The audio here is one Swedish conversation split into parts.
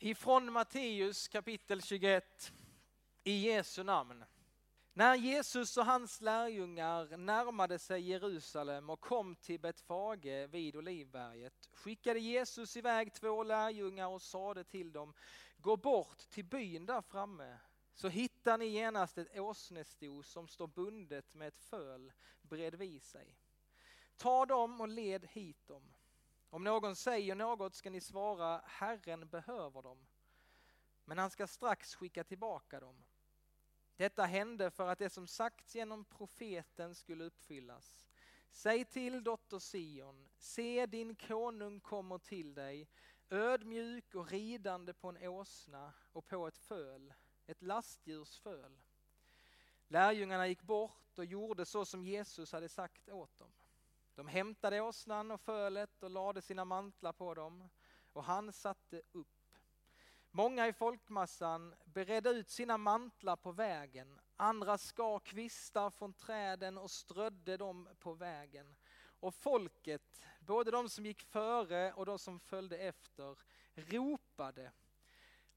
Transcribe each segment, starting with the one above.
Ifrån Matteus kapitel 21 i Jesu namn. När Jesus och hans lärjungar närmade sig Jerusalem och kom till Betfage vid Olivberget skickade Jesus iväg två lärjungar och sade till dem, gå bort till byn där framme så hittar ni genast ett åsnesto som står bundet med ett föl bredvid sig. Ta dem och led hit dem. Om någon säger något ska ni svara, Herren behöver dem. Men han ska strax skicka tillbaka dem. Detta hände för att det som sagts genom profeten skulle uppfyllas. Säg till dotter Sion, se din konung kommer till dig, ödmjuk och ridande på en åsna och på ett föl, ett lastdjurs föl. Lärjungarna gick bort och gjorde så som Jesus hade sagt åt dem. De hämtade åsnan och fölet och lade sina mantlar på dem och han satte upp. Många i folkmassan beredde ut sina mantlar på vägen, andra skar kvistar från träden och strödde dem på vägen. Och folket, både de som gick före och de som följde efter, ropade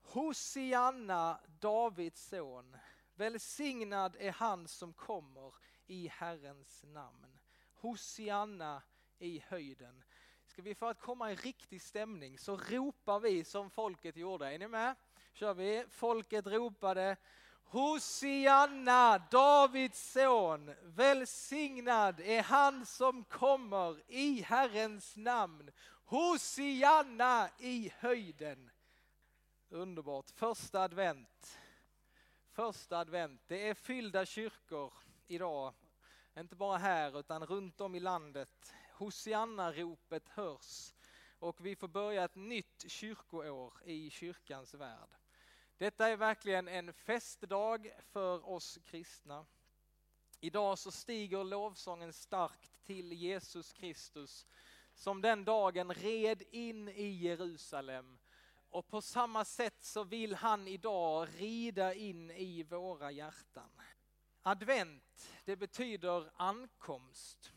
Hosianna, Davids son, välsignad är han som kommer i Herrens namn. Hosianna i höjden. Ska vi för att komma i riktig stämning så ropar vi som folket gjorde. Är ni med? Kör vi. Folket ropade Hosianna, Davids son, välsignad är han som kommer i Herrens namn. Hosianna i höjden. Underbart, första advent. Första advent, det är fyllda kyrkor idag inte bara här utan runt om i landet. Hosianna-ropet hörs och vi får börja ett nytt kyrkoår i kyrkans värld. Detta är verkligen en festdag för oss kristna. Idag så stiger lovsången starkt till Jesus Kristus som den dagen red in i Jerusalem. Och på samma sätt så vill han idag rida in i våra hjärtan. Advent, det betyder ankomst.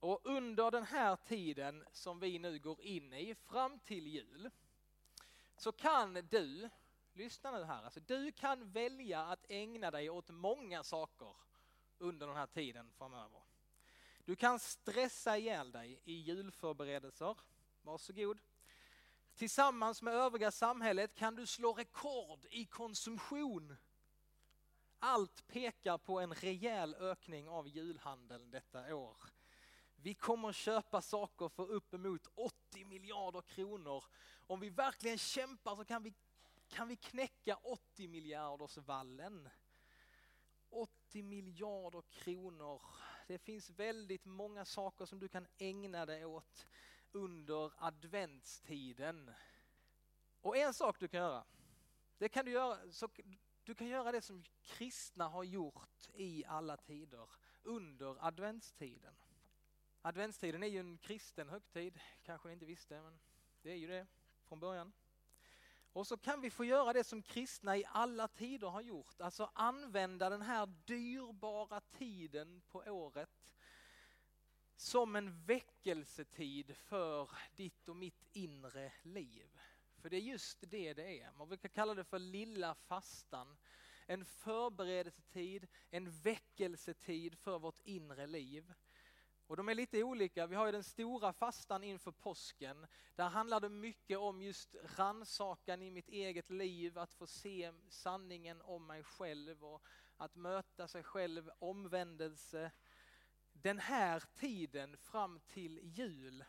Och under den här tiden som vi nu går in i, fram till jul, så kan du, lyssna nu här, alltså du kan välja att ägna dig åt många saker under den här tiden framöver. Du kan stressa ihjäl dig i julförberedelser, varsågod. Tillsammans med övriga samhället kan du slå rekord i konsumtion allt pekar på en rejäl ökning av julhandeln detta år. Vi kommer köpa saker för uppemot 80 miljarder kronor. Om vi verkligen kämpar så kan vi, kan vi knäcka 80 miljarders vallen. 80 miljarder kronor. Det finns väldigt många saker som du kan ägna dig åt under adventstiden. Och en sak du kan göra, det kan du göra, så du kan göra det som kristna har gjort i alla tider under adventstiden. Adventstiden är ju en kristen högtid, kanske ni inte visste, men det är ju det från början. Och så kan vi få göra det som kristna i alla tider har gjort, alltså använda den här dyrbara tiden på året som en väckelsetid för ditt och mitt inre liv. För det är just det det är. Man brukar kalla det för lilla fastan. En förberedelsetid, en väckelsetid för vårt inre liv. Och de är lite olika. Vi har ju den stora fastan inför påsken. Där handlar det mycket om just ransakan i mitt eget liv, att få se sanningen om mig själv och att möta sig själv, omvändelse. Den här tiden fram till jul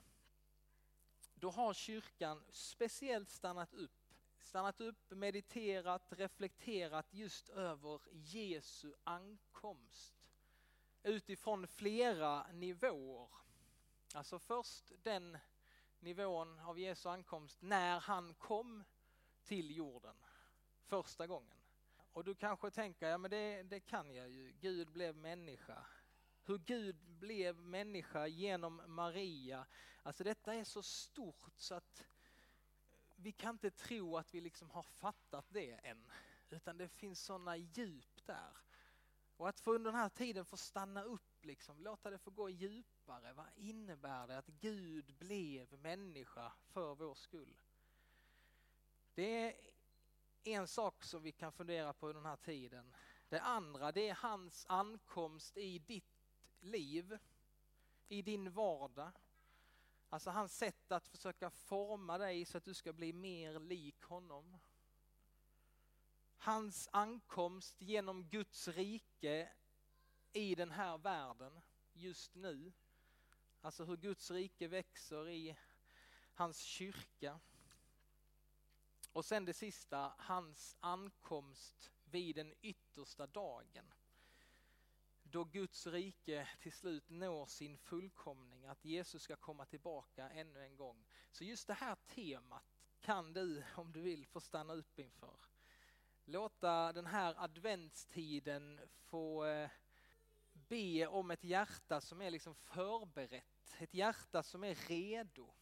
då har kyrkan speciellt stannat upp, stannat upp, mediterat, reflekterat just över Jesu ankomst utifrån flera nivåer. Alltså först den nivån av Jesu ankomst när han kom till jorden första gången. Och du kanske tänker, ja men det, det kan jag ju, Gud blev människa hur Gud blev människa genom Maria. Alltså detta är så stort så att vi kan inte tro att vi liksom har fattat det än. Utan det finns sådana djup där. Och att få under den här tiden få stanna upp, liksom, låta det få gå djupare. Vad innebär det att Gud blev människa för vår skull? Det är en sak som vi kan fundera på under den här tiden. Det andra det är hans ankomst i ditt liv, i din vardag. Alltså hans sätt att försöka forma dig så att du ska bli mer lik honom. Hans ankomst genom Guds rike i den här världen just nu. Alltså hur Guds rike växer i hans kyrka. Och sen det sista, hans ankomst vid den yttersta dagen. Då Guds rike till slut når sin fullkomning, att Jesus ska komma tillbaka ännu en gång. Så just det här temat kan du, om du vill, få stanna upp inför. Låta den här adventstiden få eh, be om ett hjärta som är liksom förberett, ett hjärta som är redo.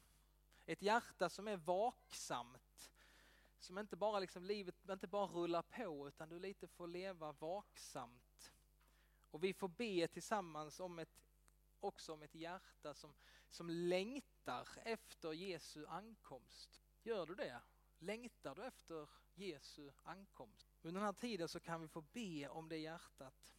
Ett hjärta som är vaksamt, som inte bara liksom livet inte bara rullar på utan du lite får leva vaksamt. Och vi får be tillsammans om ett, också om ett hjärta som, som längtar efter Jesu ankomst. Gör du det? Längtar du efter Jesu ankomst? Under den här tiden så kan vi få be om det hjärtat.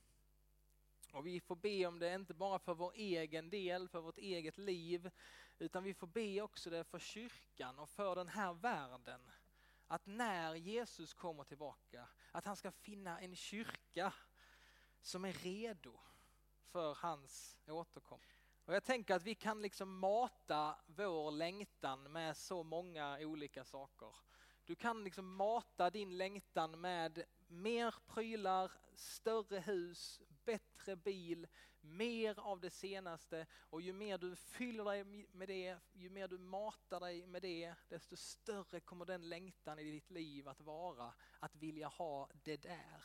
Och vi får be om det inte bara för vår egen del, för vårt eget liv, utan vi får be också det för kyrkan och för den här världen. Att när Jesus kommer tillbaka, att han ska finna en kyrka som är redo för hans återkomst. Och jag tänker att vi kan liksom mata vår längtan med så många olika saker. Du kan liksom mata din längtan med mer prylar, större hus, bättre bil, mer av det senaste och ju mer du fyller dig med det, ju mer du matar dig med det, desto större kommer den längtan i ditt liv att vara, att vilja ha det där.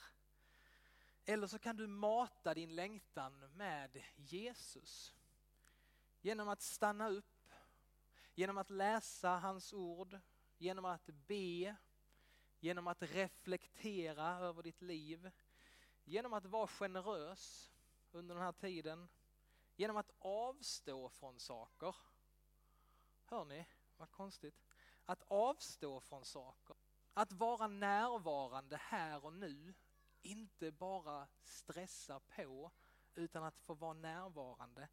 Eller så kan du mata din längtan med Jesus. Genom att stanna upp, genom att läsa hans ord, genom att be, genom att reflektera över ditt liv, genom att vara generös under den här tiden, genom att avstå från saker. Hör ni vad konstigt? Att avstå från saker, att vara närvarande här och nu, inte bara stressa på utan att få vara närvarande.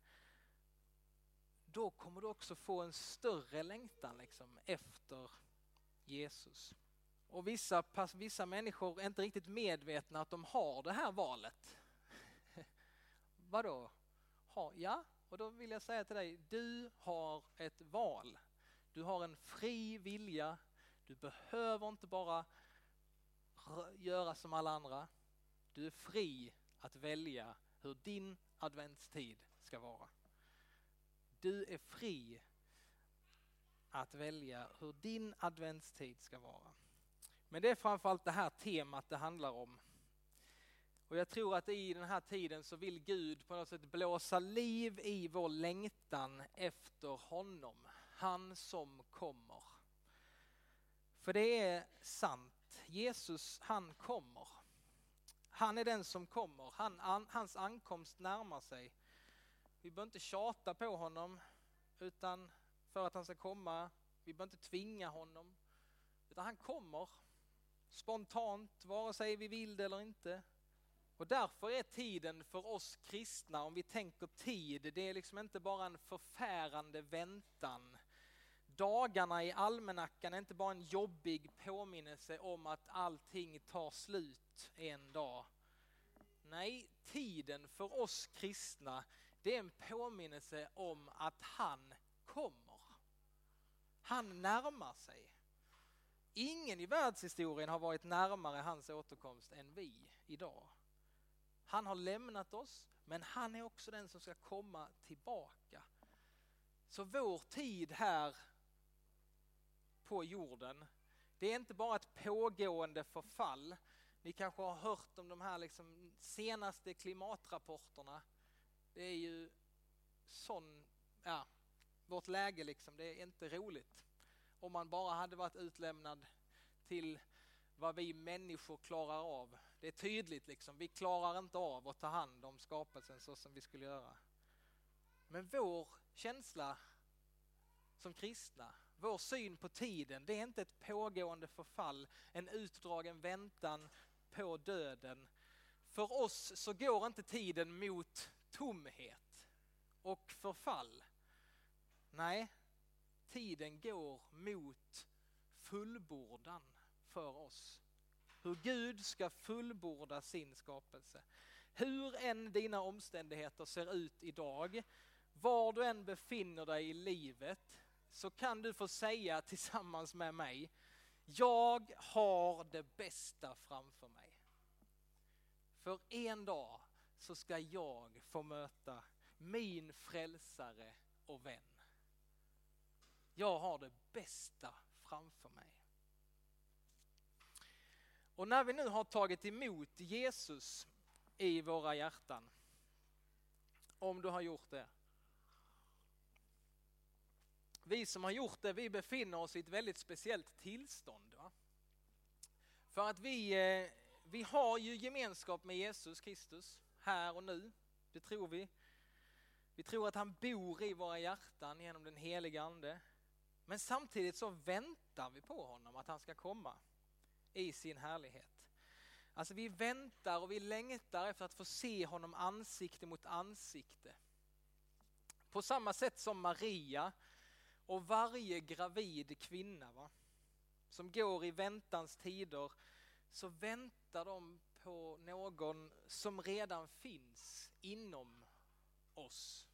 Då kommer du också få en större längtan liksom, efter Jesus. Och vissa, vissa människor är inte riktigt medvetna att de har det här valet. Vadå? Ha, ja, och då vill jag säga till dig, du har ett val. Du har en fri vilja. Du behöver inte bara göra som alla andra. Du är fri att välja hur din adventstid ska vara. Du är fri att välja hur din adventstid ska vara. Men det är framförallt det här temat det handlar om. Och jag tror att i den här tiden så vill Gud på något sätt blåsa liv i vår längtan efter honom. Han som kommer. För det är sant, Jesus han kommer. Han är den som kommer, han, an, hans ankomst närmar sig. Vi behöver inte tjata på honom utan för att han ska komma. Vi behöver inte tvinga honom. Utan han kommer spontant, vare sig vi vill det eller inte. Och därför är tiden för oss kristna, om vi tänker tid, det är liksom inte bara en förfärande väntan. Dagarna i almanackan är inte bara en jobbig påminnelse om att allting tar slut en dag. Nej, tiden för oss kristna, det är en påminnelse om att han kommer. Han närmar sig. Ingen i världshistorien har varit närmare hans återkomst än vi idag. Han har lämnat oss, men han är också den som ska komma tillbaka. Så vår tid här på jorden, det är inte bara ett pågående förfall. Ni kanske har hört om de här liksom senaste klimatrapporterna. Det är ju sån, ja, vårt läge liksom, det är inte roligt. Om man bara hade varit utlämnad till vad vi människor klarar av. Det är tydligt liksom, vi klarar inte av att ta hand om skapelsen så som vi skulle göra. Men vår känsla som kristna, vår syn på tiden, det är inte ett pågående förfall, en utdragen väntan på döden. För oss så går inte tiden mot tomhet och förfall. Nej, tiden går mot fullbordan för oss. Hur Gud ska fullborda sin skapelse. Hur än dina omständigheter ser ut idag, var du än befinner dig i livet, så kan du få säga tillsammans med mig, jag har det bästa framför mig. För en dag så ska jag få möta min frälsare och vän. Jag har det bästa framför mig. Och när vi nu har tagit emot Jesus i våra hjärtan, om du har gjort det. Vi som har gjort det, vi befinner oss i ett väldigt speciellt tillstånd. Va? För att vi, eh, vi har ju gemenskap med Jesus Kristus här och nu, det tror vi. Vi tror att han bor i våra hjärtan genom den heliga ande. Men samtidigt så väntar vi på honom, att han ska komma i sin härlighet. Alltså vi väntar och vi längtar efter att få se honom ansikte mot ansikte. På samma sätt som Maria och varje gravid kvinna va? som går i väntans tider så väntar de på någon som redan finns inom oss.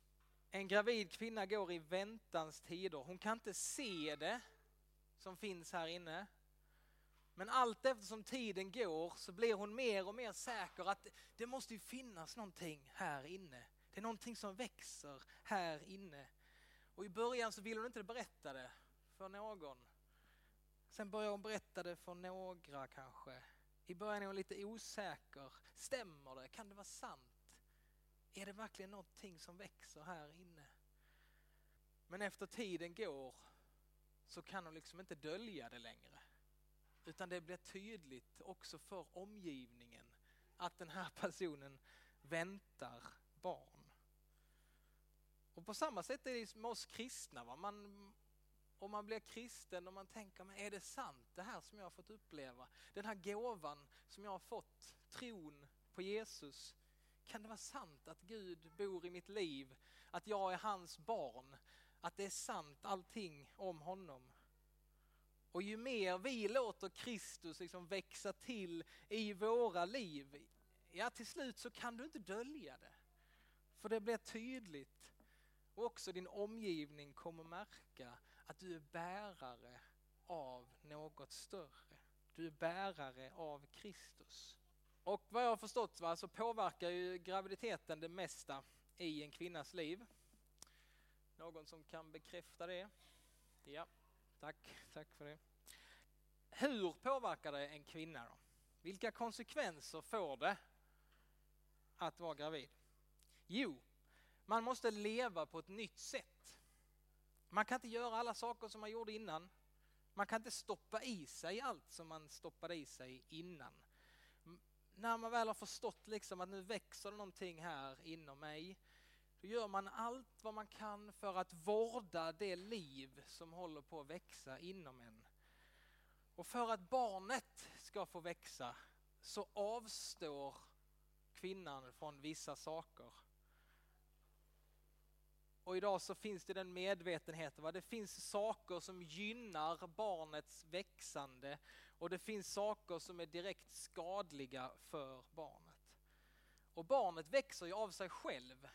En gravid kvinna går i väntans tider. Hon kan inte se det som finns här inne. Men allt eftersom tiden går så blir hon mer och mer säker att det måste ju finnas någonting här inne. Det är någonting som växer här inne. Och i början så ville hon inte berätta det för någon. Sen börjar hon berätta det för några kanske. I början är hon lite osäker. Stämmer det? Kan det vara sant? Är det verkligen någonting som växer här inne? Men efter tiden går så kan hon liksom inte dölja det längre. Utan det blir tydligt också för omgivningen att den här personen väntar barn. Och på samma sätt är det med oss kristna. Va? Man, om man blir kristen och man tänker, men är det sant det här som jag har fått uppleva? Den här gåvan som jag har fått, tron på Jesus. Kan det vara sant att Gud bor i mitt liv? Att jag är hans barn? Att det är sant allting om honom? Och ju mer vi låter Kristus liksom växa till i våra liv, ja till slut så kan du inte dölja det. För det blir tydligt. Och också din omgivning kommer märka att du är bärare av något större. Du är bärare av Kristus. Och vad jag har förstått va, så påverkar ju graviditeten det mesta i en kvinnas liv. Någon som kan bekräfta det? Ja, tack, tack för det. Hur påverkar det en kvinna då? Vilka konsekvenser får det att vara gravid? Jo, man måste leva på ett nytt sätt. Man kan inte göra alla saker som man gjorde innan. Man kan inte stoppa i sig allt som man stoppade i sig innan. När man väl har förstått liksom att nu växer det någonting här inom mig, då gör man allt vad man kan för att vårda det liv som håller på att växa inom en. Och för att barnet ska få växa så avstår kvinnan från vissa saker. Och idag så finns det den medvetenheten, va? det finns saker som gynnar barnets växande och det finns saker som är direkt skadliga för barnet. Och barnet växer ju av sig själv.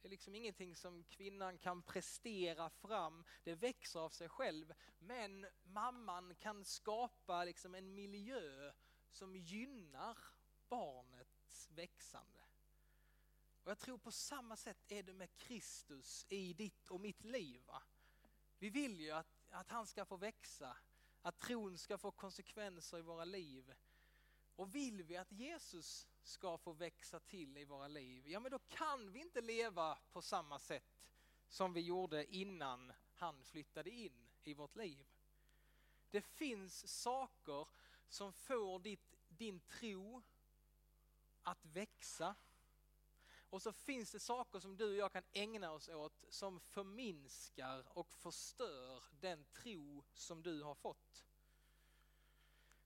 Det är liksom ingenting som kvinnan kan prestera fram, det växer av sig själv. Men mamman kan skapa liksom en miljö som gynnar barnets växande. Och jag tror på samma sätt är det med Kristus i ditt och mitt liv. Va? Vi vill ju att, att han ska få växa, att tron ska få konsekvenser i våra liv. Och vill vi att Jesus ska få växa till i våra liv, ja men då kan vi inte leva på samma sätt som vi gjorde innan han flyttade in i vårt liv. Det finns saker som får ditt, din tro att växa och så finns det saker som du och jag kan ägna oss åt som förminskar och förstör den tro som du har fått.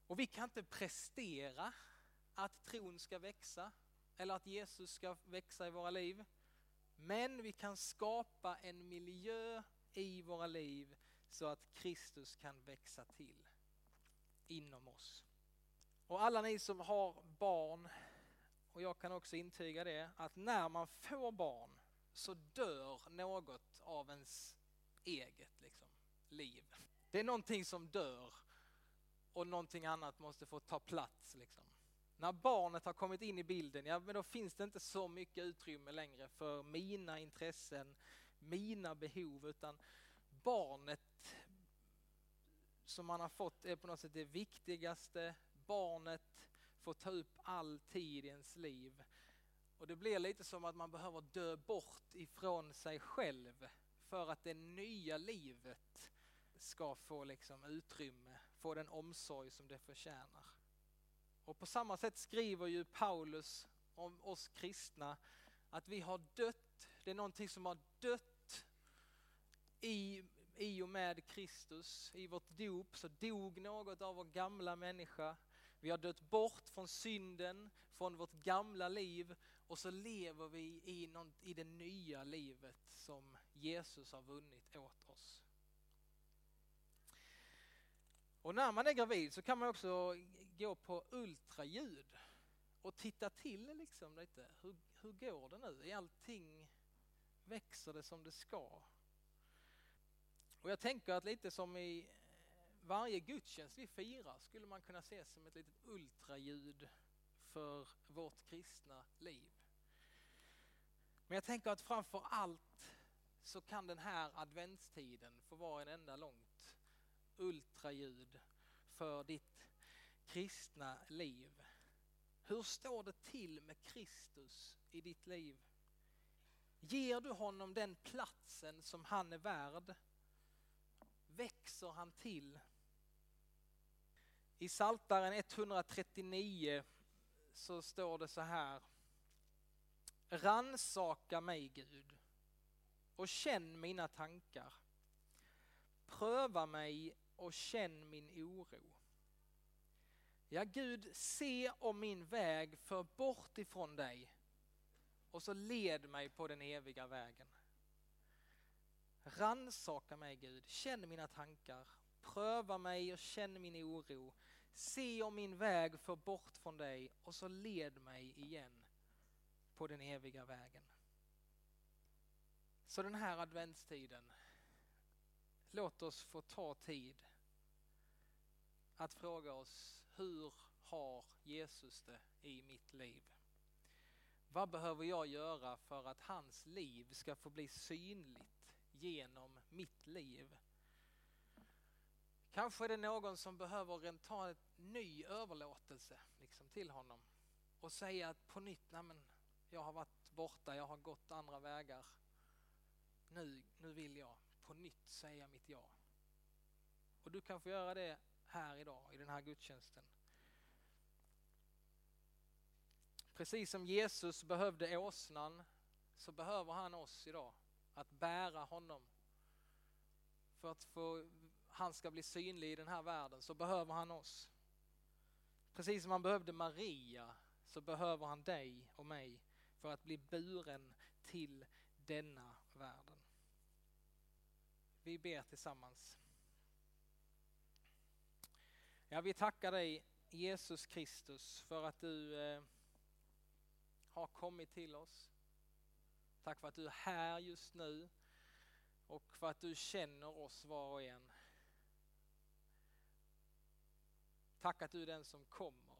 Och vi kan inte prestera att tron ska växa eller att Jesus ska växa i våra liv. Men vi kan skapa en miljö i våra liv så att Kristus kan växa till inom oss. Och alla ni som har barn, jag kan också intyga det, att när man får barn så dör något av ens eget liksom, liv. Det är någonting som dör och någonting annat måste få ta plats. Liksom. När barnet har kommit in i bilden, ja men då finns det inte så mycket utrymme längre för mina intressen, mina behov, utan barnet som man har fått är på något sätt det viktigaste. Barnet får ta upp all tid i ens liv. Och det blir lite som att man behöver dö bort ifrån sig själv för att det nya livet ska få liksom utrymme, få den omsorg som det förtjänar. Och på samma sätt skriver ju Paulus om oss kristna att vi har dött, det är någonting som har dött i, i och med Kristus. I vårt dop så dog något av vår gamla människa. Vi har dött bort från synden, från vårt gamla liv och så lever vi i, någon, i det nya livet som Jesus har vunnit åt oss. Och när man är gravid så kan man också gå på ultraljud och titta till liksom lite. Hur, hur går det nu? Är allting, växer det som det ska? Och jag tänker att lite som i varje gudstjänst vi firar skulle man kunna se som ett litet ultraljud för vårt kristna liv. Men jag tänker att framför allt så kan den här adventstiden få vara en enda långt ultraljud för ditt kristna liv. Hur står det till med Kristus i ditt liv? Ger du honom den platsen som han är värd? Växer han till? I Saltaren 139 så står det så här. Ransaka mig Gud och känn mina tankar. Pröva mig och känn min oro. Ja, Gud, se om min väg för bort ifrån dig och så led mig på den eviga vägen. Ransaka mig Gud, känn mina tankar, pröva mig och känn min oro. Se om min väg för bort från dig och så led mig igen på den eviga vägen. Så den här adventstiden, låt oss få ta tid att fråga oss hur har Jesus det i mitt liv? Vad behöver jag göra för att hans liv ska få bli synligt genom mitt liv? Kanske är det någon som behöver ta en ny överlåtelse liksom, till honom och säga att på nytt, nej jag har varit borta, jag har gått andra vägar. Nu, nu vill jag på nytt säga mitt ja. Och du kan få göra det här idag i den här gudstjänsten. Precis som Jesus behövde åsnan så behöver han oss idag. Att bära honom. För att få, han ska bli synlig i den här världen så behöver han oss. Precis som han behövde Maria så behöver han dig och mig för att bli buren till denna världen. Vi ber tillsammans. Ja, vi tackar dig Jesus Kristus för att du eh, har kommit till oss. Tack för att du är här just nu och för att du känner oss var och en. Tack att du är den som kommer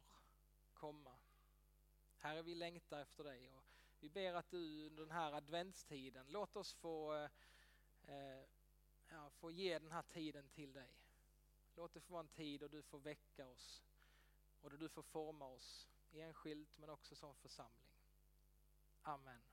komma. Herre, vi längtar efter dig och vi ber att du under den här adventstiden, låt oss få, eh, eh, ja, få ge den här tiden till dig. Låt det få vara en tid då du får väcka oss och då du får forma oss enskilt men också som församling. Amen.